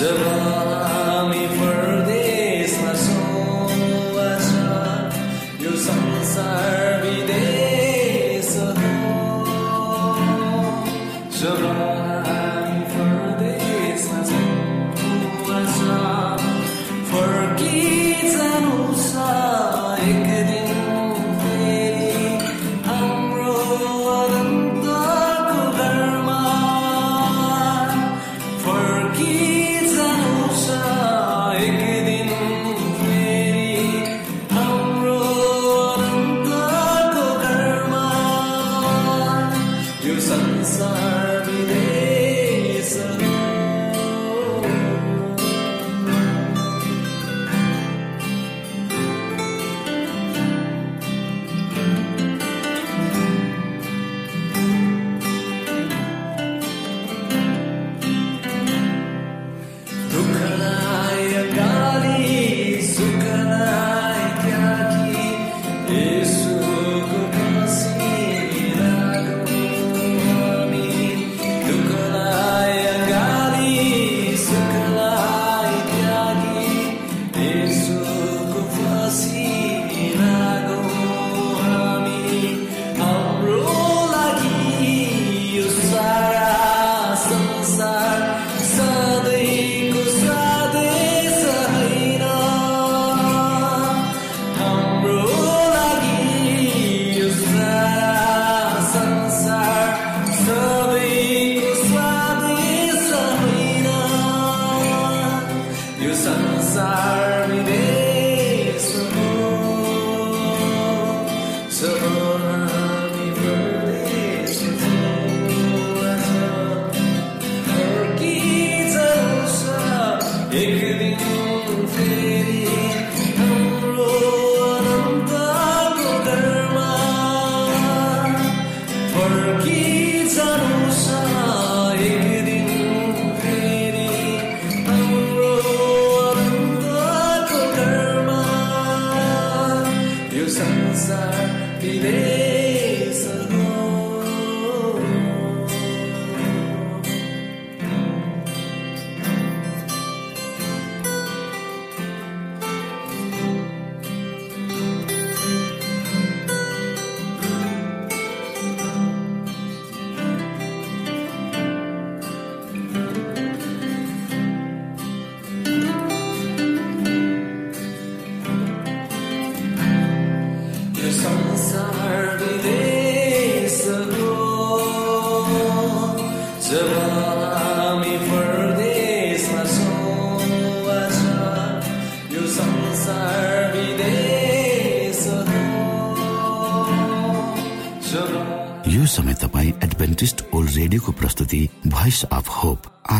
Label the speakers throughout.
Speaker 1: यो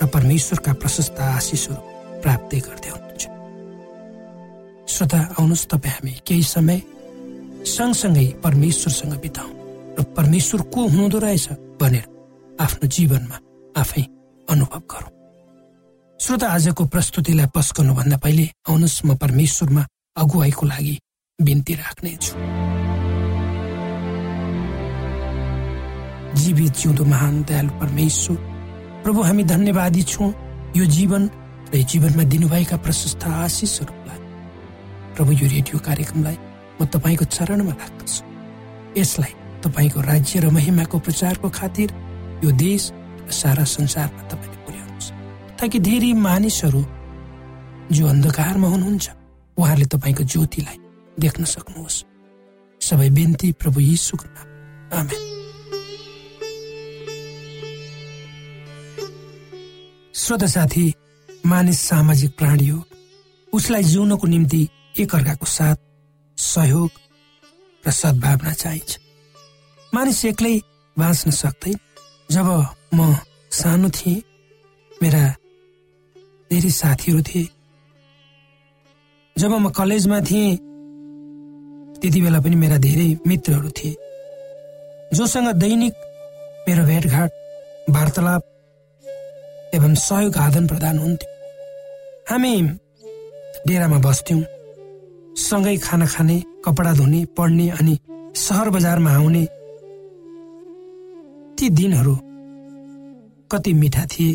Speaker 2: र परमेश्वरका प्रशस्त आशिषहरू प्राप्त गर्दै हुनुहुन्छ। श्रोता आउनुहोस् तपाईँ हामी केही समय सँगसँगै परमेश्वरसँग बिताउँ र परमेश्वर को हुँदो रहेछ भनेर आफ्नो जीवनमा आफै अनुभव गरौँ। श्रोता आजको प्रस्तुतिलाई पस्कनुभन्दा पहिले आउनुहोस् म परमेश्वरमा अगुवाईको लागि बिन्ती राख्नेछु जीवित जिउँदो महान दयालु परमेश्वर प्रभु हामी धन्यवादी छौँ। यो जीवन र जीवनमा दिनुभएका प्रशस्त आशिषहरूलाई। प्रभु यो रेडियो कार्यक्रमलाई म तपाईँको चरणमा राख्दछु। यसलाई तपाईँको राज्य र महिमाको प्रचारको खातिर यो देश र सारा संसारमा तपाईँले पुर्याउनुहोस्। ताकि धेरै मानिसहरू जो अन्धकारमा हुनुहुन्छ उहाँहरूले तपाईँको ज्योतिलाई देख्न सक्नुहोस्। सबै बिन्ती प्रभु यीशुको नाम आमेन। श्रोत साथी मानिस सामाजिक प्राणी हो। उसलाई जिउनको निम्ति एकअर्काको साथ सहयोग र सद्भावना चाहिन्छ। मानिस एक्लै बाँच्न सक्दैन। जब म सानो थिएँ मेरा धेरै साथीहरू थिए। जब म कलेजमा थिएँ त्यति बेला पनि मेरा धेरै मित्रहरू थिए। जोसँग दैनिक मेरो भेटघाट वार्तालाप एवं सहयोग आदान प्रदान हुन्थ्यो। हामी डेरामा बस्थ्यौँ। सँगै खाना खाने कपडा धुने पढ्ने अनि सहर बजारमा आउने ती दिनहरू कति मिठा थिए।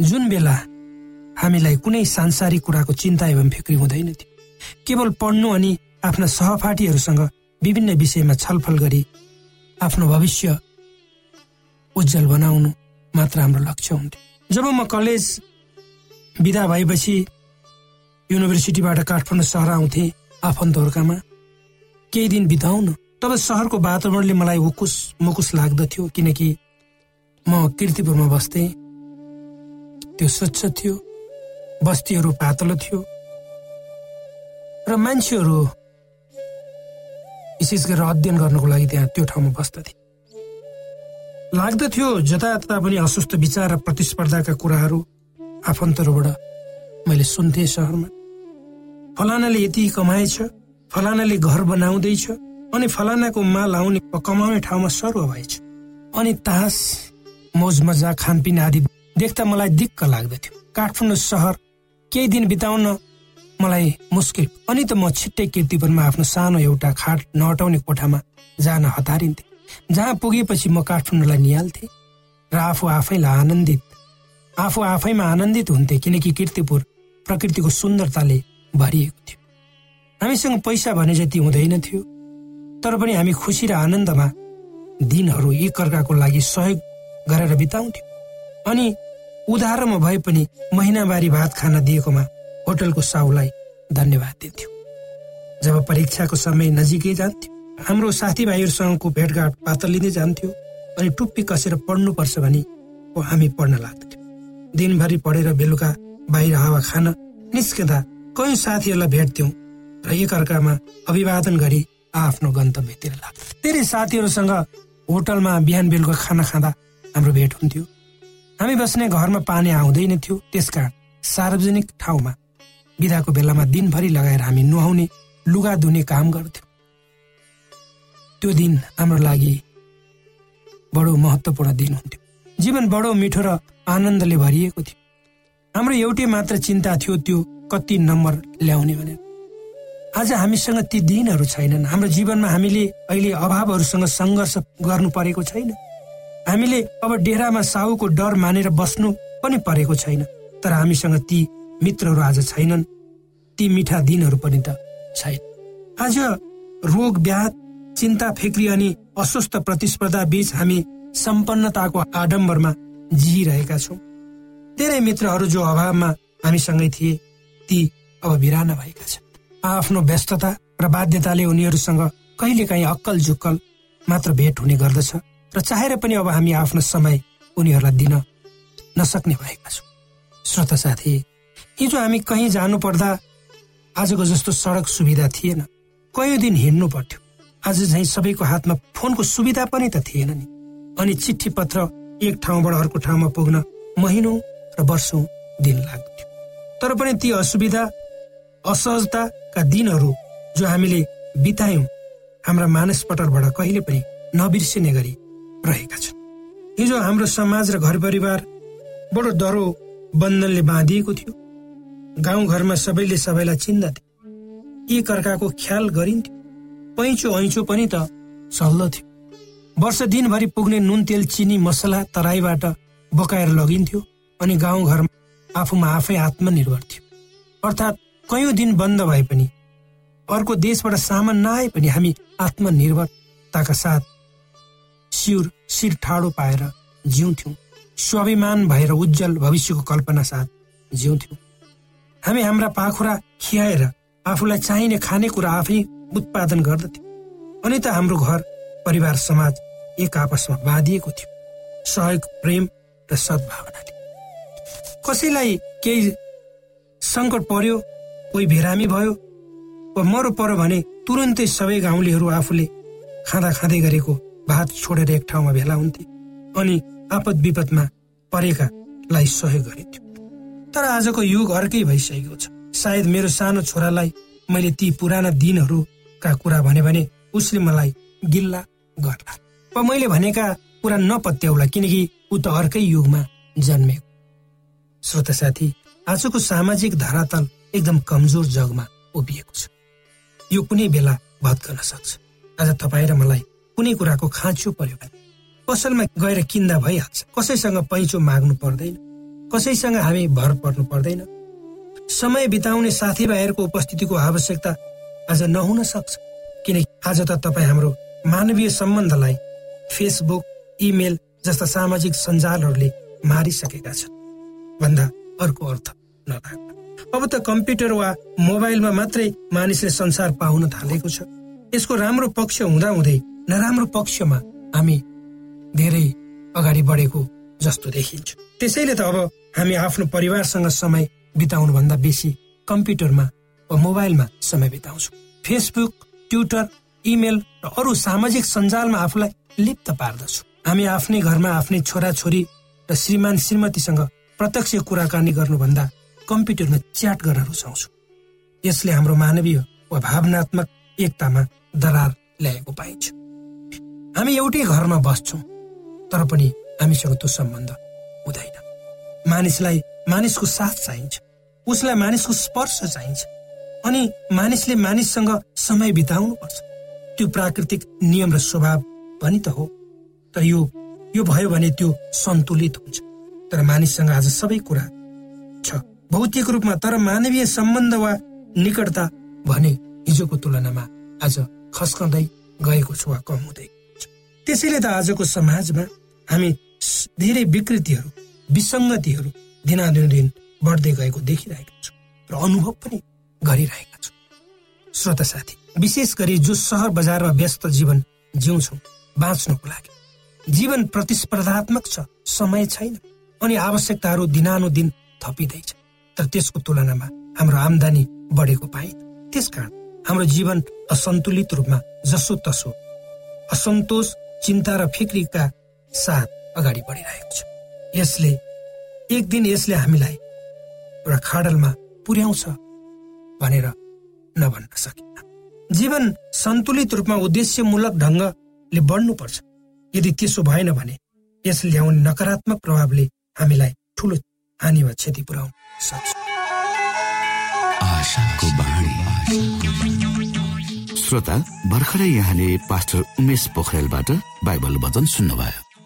Speaker 2: जुन बेला हामीलाई कुनै सांसारिक कुराको चिन्ता एवं फिक्री हुँदैन थियो। केवल पढ्नु अनि आफ्ना सहपाठीहरूसँग विभिन्न विषयमा छलफल गरी आफ्नो भविष्य उज्जवल बनाउनु मात्र हाम्रो लक्ष्य हुन्थ्यो। जब म कलेज विदा भएपछि युनिभर्सिटीबाट काठमाडौँ सहर आउँथेँ आफन्तहरूकामा केही दिन बिताउन तब सहरको वातावरणले मलाई उकुस मुकुस लाग्दथ्यो किनकि म किर्तिपुरमा बस्थेँ। त्यो स्वच्छ थियो बस्तीहरू पातलो थियो र मान्छेहरू विशेष गरेर अध्ययन गर्नको लागि त्यहाँ त्यो ठाउँमा बस्दथे। लाग्दथ्यो जतातता पनि अस्वस्थ विचार र प्रतिस्पर्धाका कुराहरू आफन्तहरूबाट मैले सुन्थेँ सहरमा। फलानाले यति कमाएछ फलानाले घर बनाउँदैछ अनि फलानाको माल आउने कमाउने ठाउँमा सरुवा भएछ। अनि तास मोज मजा खानपिन आदि देख्दा मलाई दिक्क लाग्दथ्यो। काठमाडौँ सहर केही दिन बिताउन मलाई मुस्किल। अनि त म छिट्टै किर्तिपुरमा आफ्नो सानो एउटा खाट नहटाउने कोठामा जान हतारिन्थे। जहाँ पुगेपछि म काठमाडौँलाई निहाल्थेँ र आफू आफैलाई आनन्दित आफू आफैमा आनन्दित हुन्थे किनकि किर्तिपुर प्रकृतिको सुन्दरताले भरिएको थियो। हामीसँग पैसा भने जति हुँदैन थियो तर पनि हामी खुसी र आनन्दमा दिनहरू एकअर्काको लागि सहयोग गरेर बिताउँथ्यौँ। अनि उधारोमा भए पनि महिनावारी भात खान दिएकोमा होटलको साहुलाई धन्यवाद दिन्थ्यौँ। जब परीक्षाको समय नजिकै जान्थ्यो हाम्रो साथीभाइहरूसँगको भेटघाट पातलिँदै जान्थ्यो अनि टुप्पी कसेर पढ्नुपर्छ भने हामी पढ्न लाग्दथ्यौँ दिनभरि पढेर बेलुका बाहिर हावा खान निस्कँदा कयौँ साथीहरूलाई भेट्थ्यौँ र एकअर्कामा अभिवादन गरी आफ्नो गन्तव्यतिर लाग्थ्यो। धेरै साथीहरूसँग होटलमा बिहान बेलुका खाना खाँदा हाम्रो भेट हुन्थ्यो। हामी बस्ने घरमा पानी आउँदैन थियो त्यसकारण सार्वजनिक ठाउँमा बिदाको बेलामा दिनभरि लगाएर हामी नुहाउने लुगा धुने काम गर्थ्यौँ। त्यो दिन हाम्रो लागि बडो महत्वपूर्ण दिन हुन्थ्यो। जीवन बडो मिठो र आनन्दले भरिएको थियो। हाम्रो एउटै मात्र चिन्ता थियो त्यो कति नम्बर ल्याउने भनेर। आज हामीसँग ती दिनहरू छैनन्। हाम्रो जीवनमा हामीले अहिले अभावहरूसँग सङ्घर्ष गर्नु परेको छैन। हामीले अब डेरामा साहुको डर मानेर बस्नु पनि परेको छैन। तर हामीसँग ती मित्रहरू आज छैनन्। ती मिठा दिनहरू पनि त छैन। आज रोग व्याध चिन्ता फिक्री अनि अस्वस्थ प्रतिस्पर्धा बीच हामी सम्पन्नताको आडम्बरमा जिरहेका छौँ। धेरै मित्रहरू जो अभावमा हामीसँगै थिए ती अब बिराना भएका छन्। आफ्नो व्यस्तता र बाध्यताले उनीहरूसँग कहिलेकाहीँ अक्कल जुक्कल मात्र भेट हुने गर्दछ र चाहेर पनि अब हामी आफ्नो समय उनीहरूलाई दिन नसक्ने भएका छौँ। श्रोत साथी हिजो हामी कहीँ जानु पर्दा आजको जस्तो सडक सुविधा थिएन। कयौँ दिन हिँड्नु पर्थ्यो। आज झैँ सबैको हातमा फोनको सुविधा पनि त थिएन नि। अनि चिठी पत्र एक ठाउँबाट अर्को ठाउँमा पुग्न महिनौ र वर्षौँ दिन लाग्थ्यो। तर पनि ती असुविधा असहजताका दिनहरू जो हामीले बितायौँ हाम्रा मानसपटलबाट कहिले पनि नबिर्सिने गरी रहेका छन्। हिजो हाम्रो समाज र घर परिवार बडो डह्रो बन्धनले बाँधिएको थियो। गाउँघरमा सबैले सबैलाई चिन्दथे एक अर्काको ख्याल गरिन्थ्यो। पैँचो ऐँचो पनि त चल्दथ्यो वर्ष दिनभरि पुग्ने नुन तेल चिनी मसला तराईबाट बोकाएर लगिन्थ्यो अनि गाउँघरमा आफूमा आफै आत्मनिर्भर थियो। अर्थात् कयौँ दिन बन्द भए पनि अर्को देशबाट सामान नआए पनि हामी आत्मनिर्भरताका साथ शिर शिर ठाडो पाएर जिउँथ्यौँ। स्वाभिमान भएर उज्जवल भविष्यको कल्पना साथ जिउँथ्यौँ। हामी हाम्रा पाखुरा खियाएर आफूलाई चाहिने खानेकुरा आफै उत्पादन गर्दथ्यौँ। अनि त हाम्रो घर परिवार समाज एक आपसमा बाँधिएको थियो। सहयोग प्रेम र सद्भावनाले कसैलाई केही सङ्कट पर्यो कोही बिरामी भयो वा मरो पर्यो भने तुरन्तै सबै गाउँलेहरू आफूले खाँदा खाँदै गरेको भात छोडेर एक ठाउँमा भेला हुन्थे अनि आपद विपदमा परेकालाई सहयोग गरिन्थ्यो। तर आजको युग अर्कै भइसकेको छ। सायद मेरो सानो छोरालाई मैले ती पुराना दिनहरूका कुरा भने भने उसले मलाई गिल्ला गर्ला। वा मैले भनेका कुरा नपत्याउला किनकि ऊ त अर्कै युगमा जन्मेको। श्रोता साथी आजको सामाजिक धरातल एकदम कमजोर जगमा उभिएको छ। यो कुनै बेला भत्कन सक्छ। आज तपाईँ र मलाई कुनै कुराको खाँचो पर्यो भने पसलमा गएर किन्दा भइहाल्छ। कसैसँग पैँचो माग्नु पर्दैन। कसैसँग हामी भर पर्नु पर्दैन। समय बिताउने साथीभाइहरूको उपस्थितिको आवश्यकता आज नहुन सक्छ। किनकि आज त तपाईँ हाम्रो मानवीय सम्बन्धलाई फेसबुक इमेल जस्ता सामाजिक सञ्जालहरूले मारिसकेका छन्। भन्दा अर्को अर्थ अब त कम्प्युटर वा मोबाइलमा मात्रै मानिसले संसार पाउन थालेको छ। यसको राम्रो पक्ष हुँदा हुँदै नराम्रो पक्षमा हामी धेरै अगाडि बढेको जस्तो देखिन्छ। त्यसैले त अब हामी आफ्नो परिवारसँग समय बिताउनु भन्दा बेसी कम्प्युटरमा वा मोबाइलमा समय बिताउँछौँ। फेसबुक ट्विटर इमेल र अरू सामाजिक सञ्जालमा आफूलाई लिप्त पार्दछौँ। हामी आफ्नै घरमा आफ्नै छोराछोरी र श्रीमान श्रीमतीसँग प्रत्यक्ष कुराकानी गर्नुभन्दा कम्प्युटरमा च्याट गर्न रुचाउँछौँ। यसले हाम्रो मानवीय वा भावनात्मक एकतामा दरार ल्याएको पाइन्छ। हामी एउटै घरमा बस्छौँ तर पनि हामीसँग त्यो सम्बन्ध हुँदैन। मानिसलाई मानिसको साथ चाहिन्छ। उसलाई मानिसको स्पर्श चाहिन्छ। अनि मानिसले मानिससँग समय बिताउनु पर्छ त्यो प्राकृतिक नियम र स्वभाव पनि त हो। तर यो यो भयो भने त्यो सन्तुलित हुन्छ। तर मानिससँग आज सबै कुरा छ। भौतिक रूपमा तर मानवीय सम्बन्ध वा निकटता भने हिजोको तुलनामा आज खस्कँदै गएको छ वा कम हुँदै त्यसैले त आजको समाजमा हामी धेरै विकृतिहरू विसङ्गतिहरू दिनादिन बढ्दै गएको देखिरहेका छौँ र अनुभव पनि गरिरहेका छौँ। श्रोता साथी विशेष गरी जो सहर बजारमा व्यस्त जीवन जिउँछौँ बाँच्नको लागि। जीवन प्रतिस्पर्धात्मक छ समय छैन अनि आवश्यकताहरू दिनानुदिन थपिँदैछ। तर त्यसको तुलनामा हाम्रो आमदानी बढेको पाइन त्यसकारण हाम्रो जीवन असन्तुलित रूपमा जसो तसो असन्तोष चिन्ता र फिक्रीका साथ अगाडि बढिरहेको छ। यसले एक दिन यसले हामीलाई एउटा खाडलमा पुर्याउँछ भनेर नभन्न सकिन्न। जीवन सन्तुलित रूपमा उद्देश्यमूलक ढङ्गले बढ्नुपर्छ। यदि त्यसो भएन भने यसले ल्याउने नकारात्मक प्रभावले हामीलाई ठुलो हानि वा क्षति पुर्याउन सक्छ।
Speaker 3: श्रोता भर्खरै यहाँले पास्टर उमेश पोखरेलबाट बाइबल वचन सुन्नुभयो।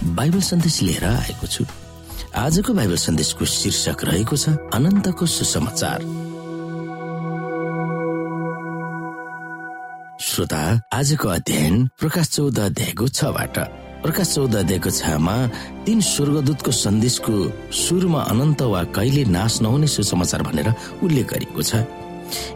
Speaker 4: बाइबल सन्देश लिएर आएको छु। आजको बाइबल सन्देशको शीर्षक रहेको छ अनन्तको सुसमाचार। श्रोता आजको अध्ययन प्रकाश चौध अध्यायको छबाट। प्रकाश चौध अध्यायको छमा तीन स्वर्गदूतको सन्देशको सुरुमा अनन्त वा कहिले नाश नहुने सुसमाचार भनेर उल्लेख गरिएको छ।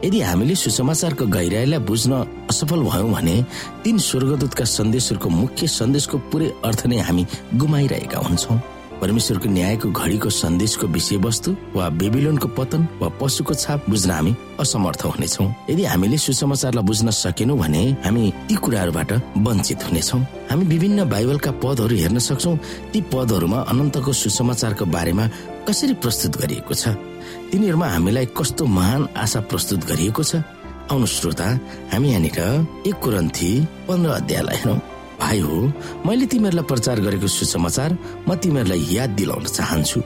Speaker 4: यदि हामीले सुसमाचारको गहिराईलाई बुझ्न असफल भयौँ भने तीन स्वर्गदूतका सन्देशहरूको मुख्य सन्देशको पुरै अर्थ नै हामी गुमाइरहेका हुन्छौँ। परमेश्वरको न्यायको घडीको सन्देशको विषयवस्तु वा बेबिलोनको पतन वा पशुको छाप बुझ्न हामी असमर्थ हुनेछौँ। यदि हामीले सुसमाचारलाई बुझ्न सकेनौँ भने हामी ती कुराहरूबाट वञ्चित हुनेछौँ। हामी विभिन्न बाइबलका पदहरू हेर्न सक्छौँ। ती पदहरूमा अनन्तको सुसमाचारको बारेमा कसरी प्रस्तुत गरिएको छ? तिनीहरूमा हामीलाई कस्तो महान आशा प्रस्तुत गरिएको छ? आउनु श्रोता हामी यहाँनिर एक कुरन्थी पन्ध्र अध्यायलाई हेरौँ। भाइ हो मैले तिमीहरूलाई प्रचार गरेको सुसमाचार म तिमीहरूलाई याद दिलाउन चाहन्छु।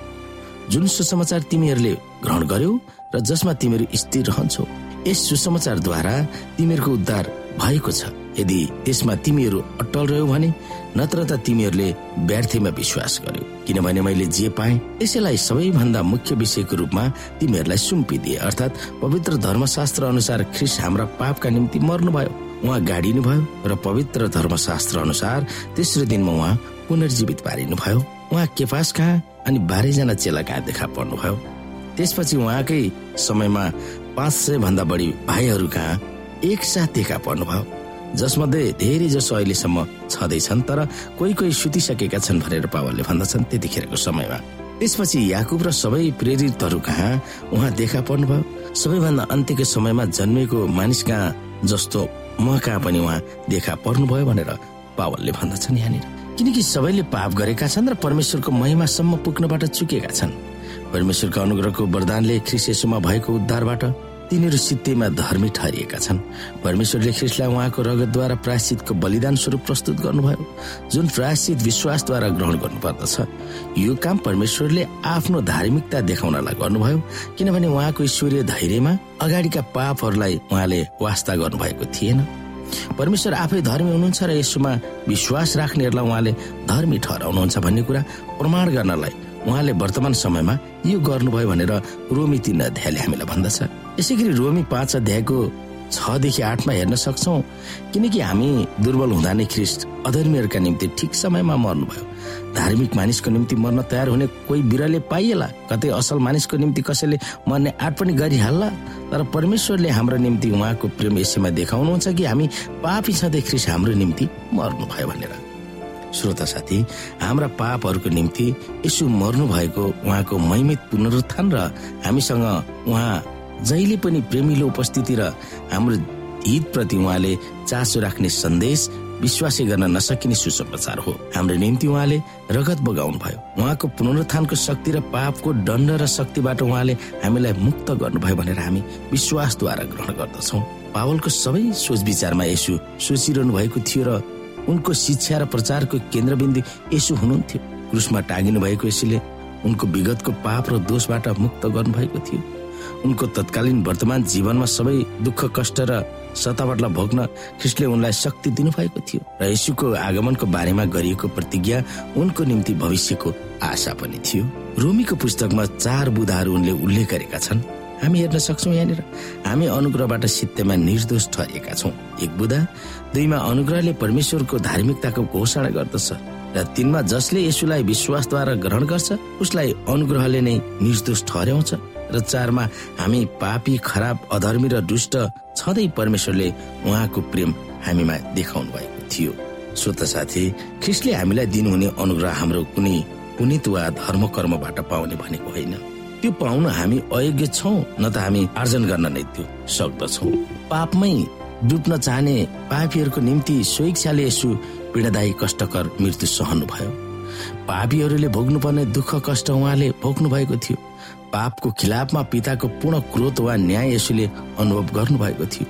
Speaker 4: जुन सुसमाचार तिमीहरूले ग्रहण गर्यौ र जसमा तिमीहरू स्थिर रहन्छौ यस सुसमाचारद्वारा तिमीहरूको उद्धार भएको छ। यदि त्यसमा तिमीहरू अटल रह्यौ भने नत्र त तिमीहरूले व्यर्थीमा विश्वास गर्यो। किनभने मैले जे पाएँ त्यसैलाई सबैभन्दा मुख्य विषयको रूपमा तिमीहरूलाई सुम्पिदिए। अर्थात् पवित्र धर्मशास्त्र अनुसार ख्रिस हाम्रा पापका निम्ति मर्नुभयो। उहाँ गाडिनु भयो र पवित्र धर्मशास्त्र अनुसार तेस्रो दिनमा उहाँ पुनर्जीवित पारिनु भयो उहाँ केपास कहाँ अनि बाह्रैजना चेला कहाँ देखा पर्नुभयो? त्यसपछि उहाँकै समयमा पाँच सय भन्दा बढी भाइहरू कहाँ एकसाथ देखा पर्नुभयो। जसमध्ये धेरै जसो अहिलेसम्म छँदैछन् तर कोही कोही सुतिसकेका छन् भनेर पावलले भन्दछन् त्यतिखेरको समयमा। त्यसपछि याकुब र सबै प्रेरितहरू कहाँ? उहाँ देखा पर्नुभयो। सबैभन्दा अन्त्यको समयमा जन्मेको मानिस कहाँ? जस्तो म कहाँ पनि उहाँ देखा पर्नुभयो भनेर पावलले भन्दछन् यहाँनिर। किनकि सबैले पाप गरेका छन् र परमेश्वरको महिमासम्म पुग्नबाट चुकेका छन्। परमेश्वरको अनुग्रहको वरदानले ख्रिसेसुमा भएको उद्धारबाट तिनीहरू सित्तैमा धर्मी ठहरिएका छन्। परमेश्वरले ख्रिस्टलाई उहाँको रगतद्वारा प्रायश्चितको बलिदान स्वरूप प्रस्तुत गर्नुभयो। जुन प्रायश्चित विश्वासद्वारा ग्रहण गर्नुपर्दछ यो काम परमेश्वरले आफ्नो धार्मिकता देखाउनलाई गर्नुभयो किनभने उहाँको ईश्वरीय धैर्यमा अगाडिका पापहरूलाई उहाँले वास्ता गर्नुभएको थिएन। परमेश्वर आफै धर्मी हुनुहुन्छ र यसोमा विश्वास राख्नेहरूलाई उहाँले धर्मी ठहराउनुहुन्छ भन्ने कुरा प्रमाण गर्नलाई उहाँले वर्तमान समयमा यो गर्नुभयो भनेर रोमी तीन अध्यायले हामीलाई भन्दछ। यसै गरी रोमी पाँच अध्यायको छदेखि आठमा हेर्न सक्छौ किनकि हामी दुर्बल हुँदा नै ख्रिस्ट अधर्मीहरूका निम्ति ठिक समयमा मर्नुभयो। धार्मिक मानिसको निम्ति मर्न तयार हुने कोही बिरले पाइएला कतै असल मानिसको निम्ति कसैले मर्ने आँट पनि गरिहाल्ला तर परमेश्वरले हाम्रो निम्ति उहाँको प्रेम यसैमा देखाउनुहुन्छ कि हामी पापी छँदै ख्रिस हाम्रो निम्ति मर्नुभयो भनेर। श्रोता साथी हाम्रा पापहरूको निम्ति यसो मर्नु भएको उहाँको महिमित पुनरुत्थान र हामीसँग उहाँ जहिले पनि प्रेमिलो उपस्थिति र हाम्रो हितप्रति उहाँले चासो राख्ने सन्देश विश्वासै गर्न नसकिने सुसमाचार हो। हाम्रो निम्ति उहाँले रगत बगाउनु भयो उहाँको पुनरुत्थानको शक्ति र पापको दण्ड र शक्तिबाट उहाँले हामीलाई मुक्त गर्नुभयो भनेर हामी विश्वासद्वारा ग्रहण गर्दछौ। पावलको सबै सोच विचारमा यसो सोचिरहनु भएको थियो र उनको शिक्षा र प्रचारको केन्द्रबिन्दु यसो हुनुहुन्थ्यो। क्रुसमा टाँगिनु भएको यसले उनको विगतको पाप र दोषबाट मुक्त गर्नुभएको थियो। उनको तत्कालीन वर्तमान जीवनमा सबै दुःख कष्ट र सतावटलाई भोग्न ख्रिस्टले उनलाई शक्ति दिनुभएको थियो र यसुको आगमनको बारेमा गरिएको प्रतिज्ञा उनको निम्ति भविष्यको आशा पनि थियो। रोमीको पुस्तकमा चार बुधाहरू उनले उल्लेख गरेका छन्। हामी हेर्न सक्छौ यहाँनिर। हामी अनुग्रहबाट सित्तैमा निर्दोष ठहरेका छौँ। एक बुधा दुईमा अनुग्रहले परमेश्वरको धार्मिकताको घोषणा गर्दछ र तिनमा जसले यसुलाई विश्वासद्वारा ग्रहण गर्छ उसलाई अनुग्रहले नै निर्दोष ठहर्याउँछ र चारमा हामी पापी खराब अधर्मी र दुष्ट छँदै परमेश्वरले उहाँको प्रेम हामीमा देखाउनु भएको थियो। स्वत साथी ख्रिस्टले हामीलाई दिनुहुने अनुग्रह हाम्रो कुनै पुनित वा धर्म कर्मबाट पाउने भनेको होइन। त्यो पाउन हामी अयोग्य छौ न त हामी आर्जन गर्न नै त्यो सक्दछौ। पापमै डुब्न चाहने पापीहरूको निम्ति स्वेच्छाले यसो पीडादायी कष्टकर मृत्यु सहनु भयो पापीहरूले भोग्नुपर्ने दुःख कष्ट उहाँले भोग्नु भएको थियो। पापको खिलाफमा पिताको पूर्ण क्रोध वा न्याय यसुले अनुभव गर्नुभएको थियो।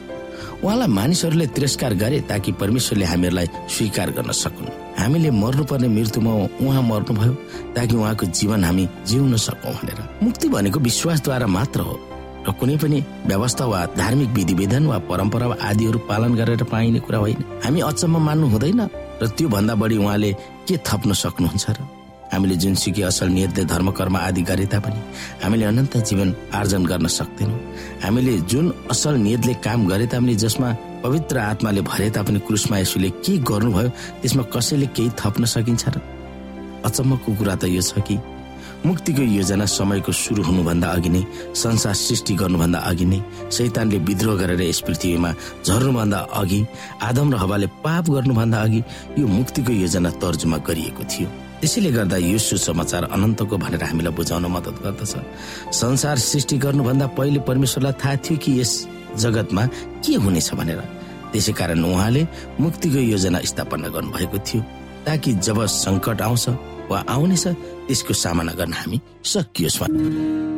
Speaker 4: उहाँलाई मानिसहरूले तिरस्कार गरे ताकि परमेश्वरले हामीहरूलाई स्वीकार गर्न सकुन्। हामीले मर्नुपर्ने मृत्युमा उहाँ मर्नुभयो ताकि उहाँको जीवन हामी जिउन सकौँ भनेर। मुक्ति भनेको विश्वासद्वारा मात्र हो र कुनै पनि व्यवस्था वा धार्मिक विधि विधान वा परम्परा वा आदिहरू पालन गरेर पाइने कुरा होइन। हामी अचम्म मान्नु हुँदैन र त्यो भन्दा बढी उहाँले के थप्न सक्नुहुन्छ र हामीले जुनसुकै असल नियतले धर्म कर्म आदि गरे तापनि हामीले अनन्त जीवन आर्जन गर्न सक्दैनौँ। हामीले जुन असल नियतले काम गरे तापनि जसमा पवित्र आत्माले भरे तापनि क्रुसमा यसुले के गर्नुभयो त्यसमा कसैले केही थप्न सकिन्छ र? अचम्मको कुरा त यो छ कि? मुक्तिको योजना समयको सुरु हुनुभन्दा अघि नै संसार सृष्टि गर्नुभन्दा अघि नै शैतानले विद्रोह गरेर यस पृथ्वीमा झर्नुभन्दा अघि आदम र हवाले पाप गर्नुभन्दा अघि यो मुक्तिको योजना तर्जुमा गरिएको थियो। त्यसैले गर्दा यो सुसमाचार अनन्तको भनेर हामीलाई बुझाउन मद्दत गर्दछ। संसार सृष्टि गर्नुभन्दा पहिले परमेश्वरलाई थाहा थियो कि यस जगतमा के हुनेछ भनेर। त्यसै कारण उहाँले मुक्तिको योजना स्थापना गर्नुभएको थियो ताकि जब सङ्कट आउँछ वा आउनेछ त्यसको सामना गर्न हामी सकियोस्